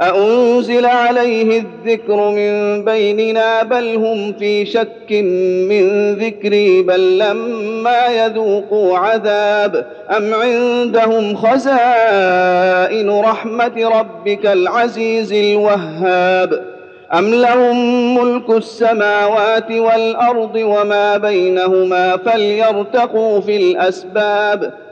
أأنزل عليه الذكر من بيننا بل هم في شك من ذكري بل لما يذوقوا عذاب أم عندهم خزائن رحمة ربك العزيز الوهاب أم لهم ملك السماوات والأرض وما بينهما فليرتقوا في الأسباب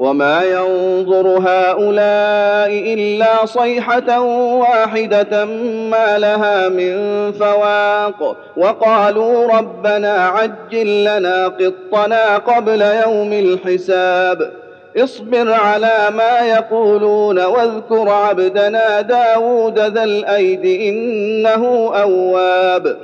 وما ينظر هؤلاء الا صيحه واحدة ما لها من فواق وقالوا ربنا عجل لنا قطنا قبل يوم الحساب اصبر على ما يقولون واذكر عبدنا داود ذا الايد انه اواب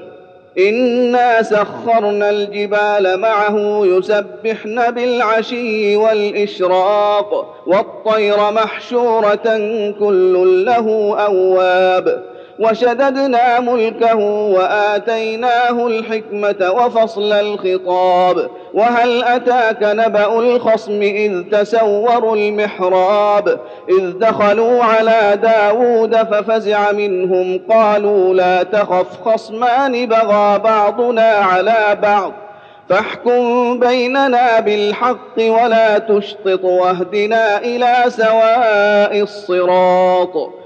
انا سخرنا الجبال معه يسبحن بالعشي والاشراق والطير محشوره كل له اواب وشددنا ملكه وآتيناه الحكمة وفصل الخطاب. وهل أتاك نبأ الخصم إذ تسوروا المحراب؟ إذ دخلوا على داود ففزع منهم قالوا لا تخف خصمان بغى بعضنا على بعض. فاحكم بيننا بالحق ولا تشطط واهدنا إلى سواء الصراط.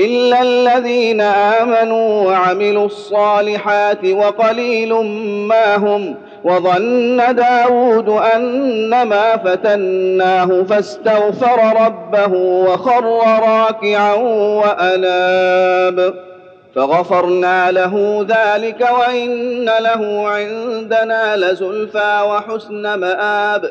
إلا الذين آمنوا وعملوا الصالحات وقليل ما هم وظن داود أنما فتناه فاستغفر ربه وخر راكعا وأناب. فغفرنا له ذلك وإن له عندنا لزلفى وحسن مآب.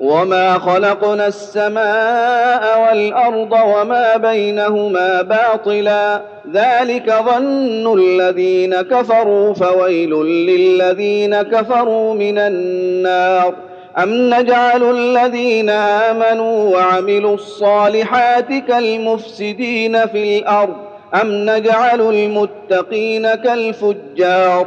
وما خلقنا السماء والارض وما بينهما باطلا ذلك ظن الذين كفروا فويل للذين كفروا من النار ام نجعل الذين امنوا وعملوا الصالحات كالمفسدين في الأرض ام نجعل المتقين كالفجار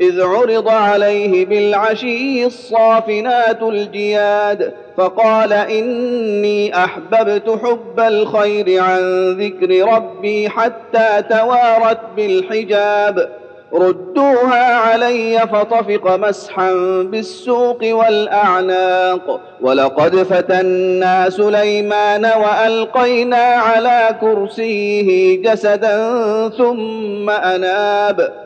إذ عرض عليه بالعشي الصافنات الجياد فقال إني أحببت حب الخير عن ذكر ربي حتى توارت بالحجاب. ردوها علي فطفق مسحا بالسوق والأعناق. ولقد فتنا سليمان وألقينا على كرسيه جسدا ثم أناب.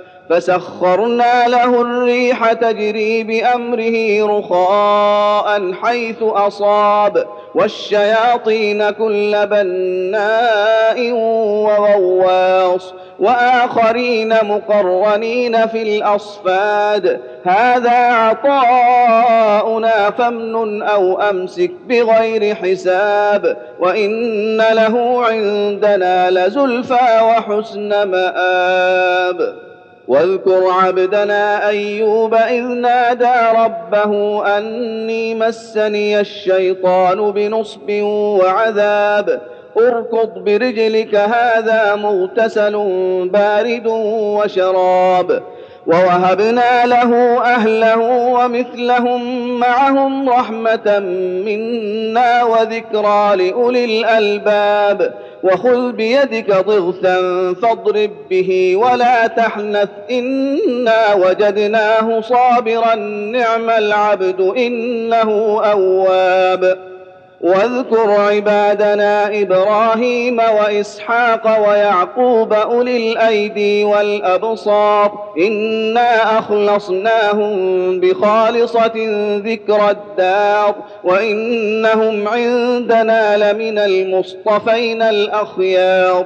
فسخرنا له الريح تجري بأمره رخاء حيث أصاب والشياطين كل بناء وغواص وآخرين مقرنين في الأصفاد. هذا عطاؤنا فامنن أو أمسك بغير حساب وإن له عندنا لزلفى وحسن مآب. واذكر عبدنا أيوب إذ نادى ربه أني مسني الشيطان بنصب وعذاب. اركض برجلك هذا مغتسل بارد وشراب. ووهبنا له أهله ومثلهم معهم رحمة منا وذكرى لأولي الألباب. وخذ بيدك ضغثا فاضرب به ولا تحنث. إنا وجدناه صابرا نعم العبد إنه أواب. واذكر عبادنا إبراهيم وإسحاق ويعقوب أولي الأيدي والأبصار إنا أخلصناهم بخالصة ذكر الدار وإنهم عندنا لمن المصطفين الأخيار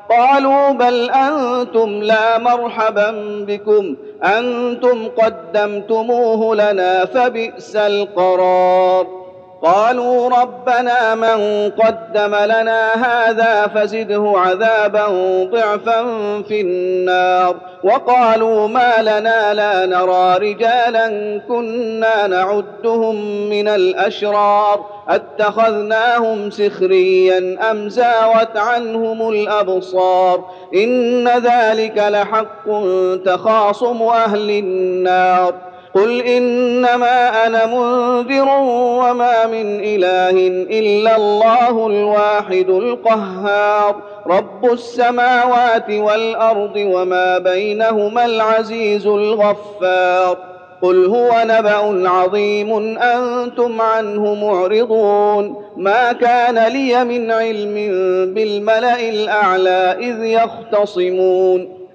قالوا بل أنتم لا مرحبا بكم أنتم قدمتموه لنا فبئس القرار. قالوا ربنا من قدم لنا هذا فزده عذابا ضعفا في النار. وقالوا ما لنا لا نرى رجالا كنا نعدهم من الأشرار. أتخذناهم سخريا أم زاوت عنهم الأبصار؟ إن ذلك لحق تخاصم أهل النار. قل انما أنا منذر وما من اله الا الله الواحد القهار. رب السماوات والارض وما بينهما العزيز الغفار. قل هو نبا عظيم أنتم عنه معرضون. ما كان لي من علم بالملا الاعلى اذ يختصمون.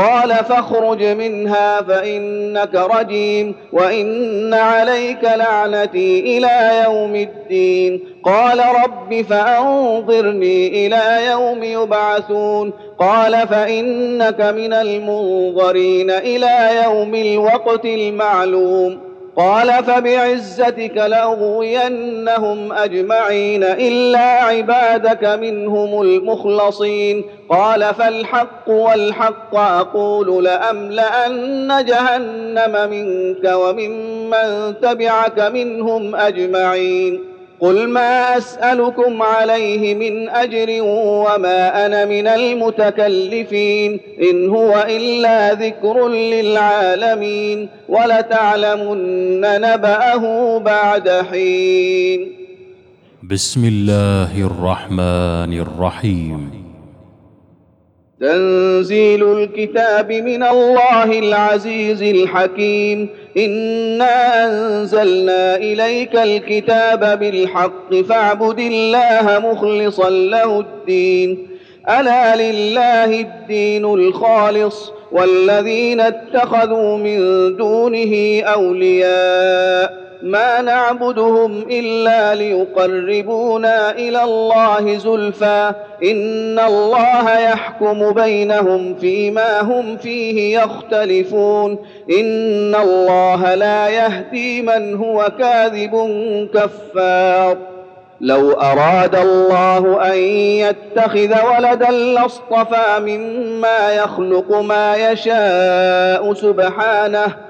قال فاخرج منها فإنك رجيم وإن عليك لعنتي إلى يوم الدين. قال رب فأنظرني إلى يوم يبعثون. قال فإنك من المنظرين إلى يوم الوقت المعلوم. قال فبعزتك لأغوينهم أجمعين إلا عبادك منهم المخلصين. قال فالحق والحق أقول لأملأن جهنم منك وممن تبعك منهم أجمعين. قل ما اسالكم عليه من اجر وما أنا من المتكلفين ان هو الا ذكر للعالمين ولتعلمن نباه بعد حين. بسم الله الرحمن الرحيم. تنزيل الكتاب من الله العزيز الحكيم. انا انزلنا اليك الكتاب بالحق فاعبد الله مخلصا له الدين الا لله الدين الخالص والذين اتخذوا من دونه اولياء ما نعبدهم إلا ليقربونا إلى الله زلفى. إن الله يحكم بينهم فيما هم فيه يختلفون. إن الله لا يهدي من هو كاذب كفار. لو أراد الله أن يتخذ ولدا لاصطفى مما يخلق ما يشاء سبحانه.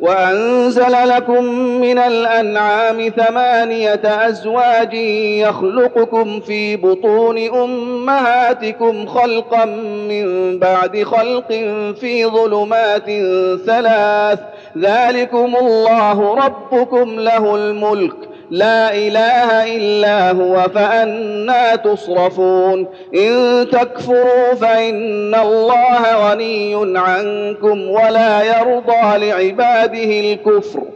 وأنزل لكم من الأنعام ثمانية أزواج يخلقكم في بطون أمهاتكم خلقا من بعد خلق في ظلمات ثلاث. ذلكم الله ربكم له الملك. لا إله إلا هو فأنا تصرفون. إن تكفروا فإن الله غني عنكم ولا يرضى لعباده الكفر.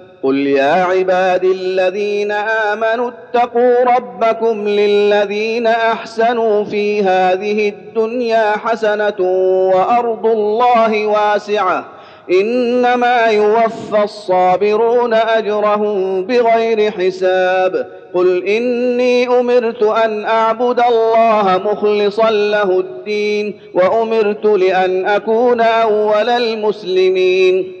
قل يا عبادي الذين امنوا اتقوا ربكم للذين احسنوا في هذه الدنيا حسنه وارض الله واسعه انما يوفى الصابرون اجرهم بغير حساب قل اني امرت ان اعبد الله مخلصا له الدين وامرت لأن اكون اول المسلمين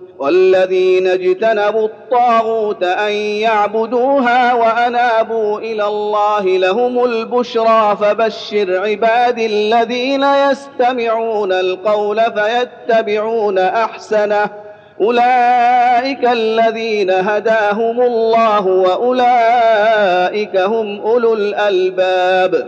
والذين اجتنبوا الطاغوت أن يعبدوها وأنابوا إلى الله لهم البشرى فبشر عبادي الذين يستمعون القول فيتبعون أحسنه. أولئك الذين هداهم الله وأولئك هم أولو الألباب.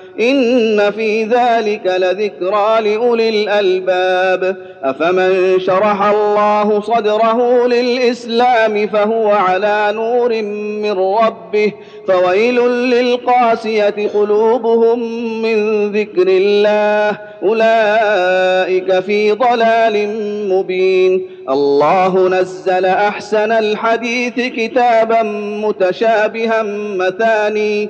ان في ذلك لذكرى لاولي الالباب افمن شرح الله صدره للاسلام فهو على نور من ربه فويل للقاسيه قلوبهم من ذكر الله اولئك في ضلال مبين الله نزل احسن الحديث كتابا متشابها مثاني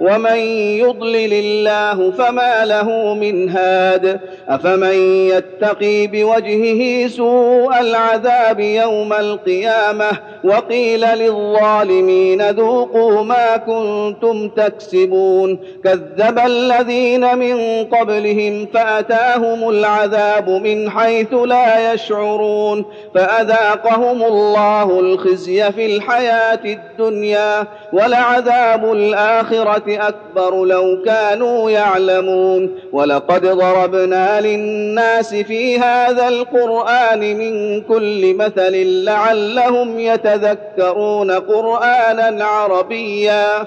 ومن يضلل الله فما له من هاد افمن يتقي بوجهه سوء العذاب يوم القيامه وقيل للظالمين ذوقوا ما كنتم تكسبون كذب الذين من قبلهم فاتاهم العذاب من حيث لا يشعرون فاذاقهم الله الخزي في الحياة الدنيا ولعذاب الاخره أكبر لو كانوا يعلمون. ولقد ضربنا للناس في هذا القرآن من كل مثل لعلهم يتذكرون قرآنا عربيا.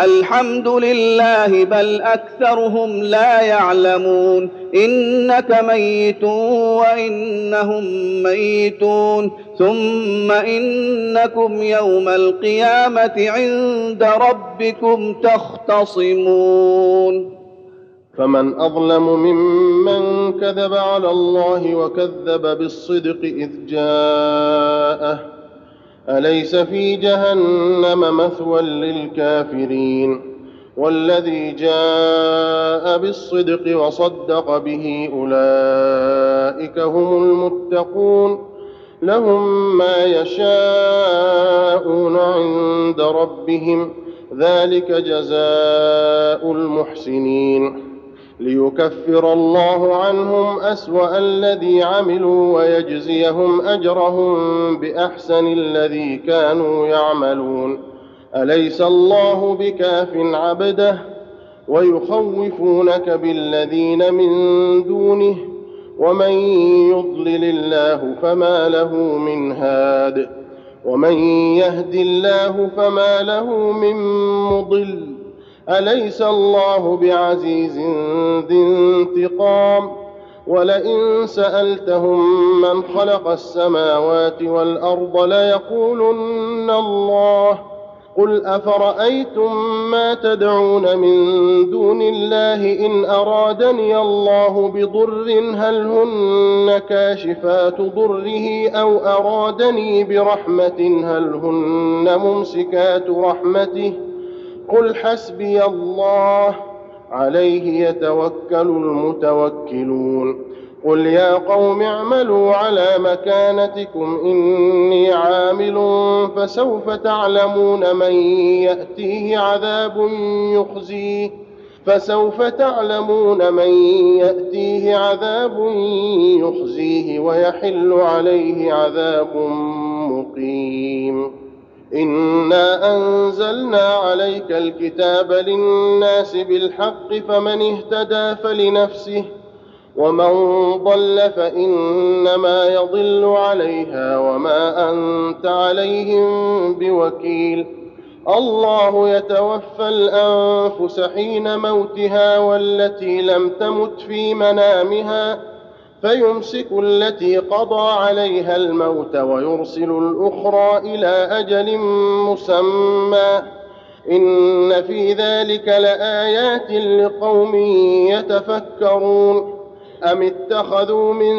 الحمد لله بل أكثرهم لا يعلمون. إنك ميت وإنهم ميتون. ثم إنكم يوم القيامة عند ربكم تختصمون. فمن أظلم ممن كذب على الله وكذب بالصدق إذ جاءه. أليس في جهنم مثوى للكافرين والذي جاء بالصدق وصدق به أولئك هم المتقون لهم ما يشاءون عند ربهم ذلك جزاء المحسنين ليكفر الله عنهم أسوأ الذي عملوا ويجزيهم أجرهم بأحسن الذي كانوا يعملون. أليس الله بكاف عبده؟ ويخوفونك بالذين من دونه ومن يضلل الله فما له من هاد ومن يهد الله فما له من مضل. أليس الله بعزيز ذي انتقام؟ ولئن سألتهم من خلق السماوات والأرض ليقولن الله. قل أفرأيتم ما تدعون من دون الله إن أرادني الله بضر هل هن كاشفات ضره أو أرادني برحمة هل هن ممسكات رحمته؟ قل حسبي الله عليه يتوكل المتوكلون قل يا قوم اعملوا على مكانتكم اني عامل فسوف تعلمون من ياتيه عذاب يخزيه فسوف تعلمون من ياتيه عذاب يخزيه ويحل عليه عذاب مقيم انا انزلنا عليك الكتاب للناس بالحق فمن اهتدى فلنفسه ومن ضل فانما يضل عليها وما انت عليهم بوكيل الله يتوفى الانفس حين موتها والتي لم تمت في منامها فيمسك التي قضى عليها الموت ويرسل الأخرى إلى أجل مسمى. إن في ذلك لآيات لقوم يتفكرون. أم اتخذوا من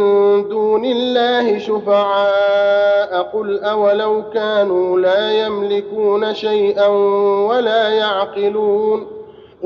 دون الله شفعاء؟ قل أولو كانوا لا يملكون شيئا ولا يعقلون.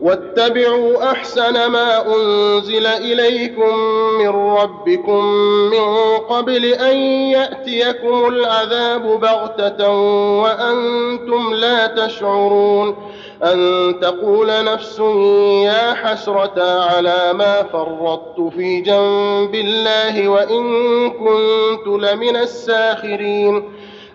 واتبعوا أحسن ما أنزل إليكم من ربكم من قبل أن يأتيكم العذاب بغتة وأنتم لا تشعرون أن تقول نفس يا حسرة على ما فرطت في جنب الله وإن كنت لمن الساخرين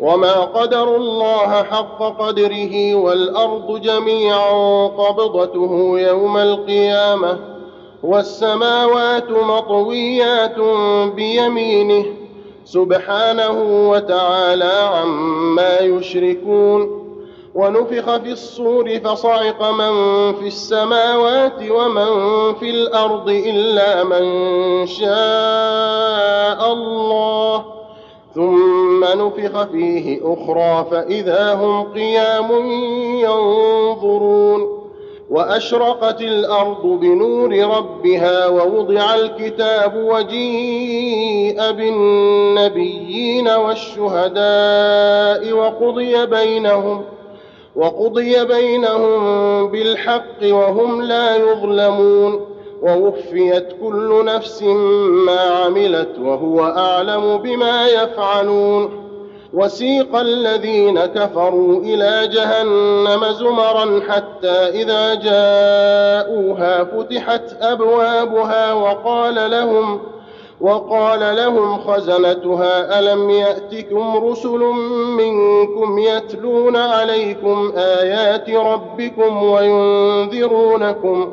وما قدروا الله حق قدره والارض جميعا قبضته يوم القيامه والسماوات مطويات بيمينه سبحانه وتعالى عما يشركون ونفخ في الصور فصعق من في السماوات ومن في الأرض الا من شاء الله ثم نفخ فيه أخرى فإذا هم قيام ينظرون وأشرقت الأرض بنور ربها ووضع الكتاب وجيء بالنبيين والشهداء وقضي بينهم وقضي بينهم بالحق وهم لا يظلمون ووفيت كل نفس ما عملت وهو أعلم بما يفعلون. وسيق الذين كفروا إلى جهنم زمرا حتى إذا جاءوها فتحت أبوابها وقال لهم وقال لهم خزنتها ألم يأتكم رسل منكم يتلون عليكم آيات ربكم وينذرونكم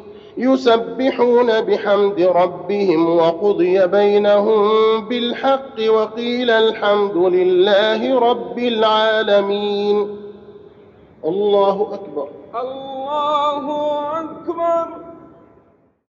يسبحون بحمد ربهم وقضي بينهم بالحق وقيل الحمد لله رب العالمين. الله أكبر. الله أكبر.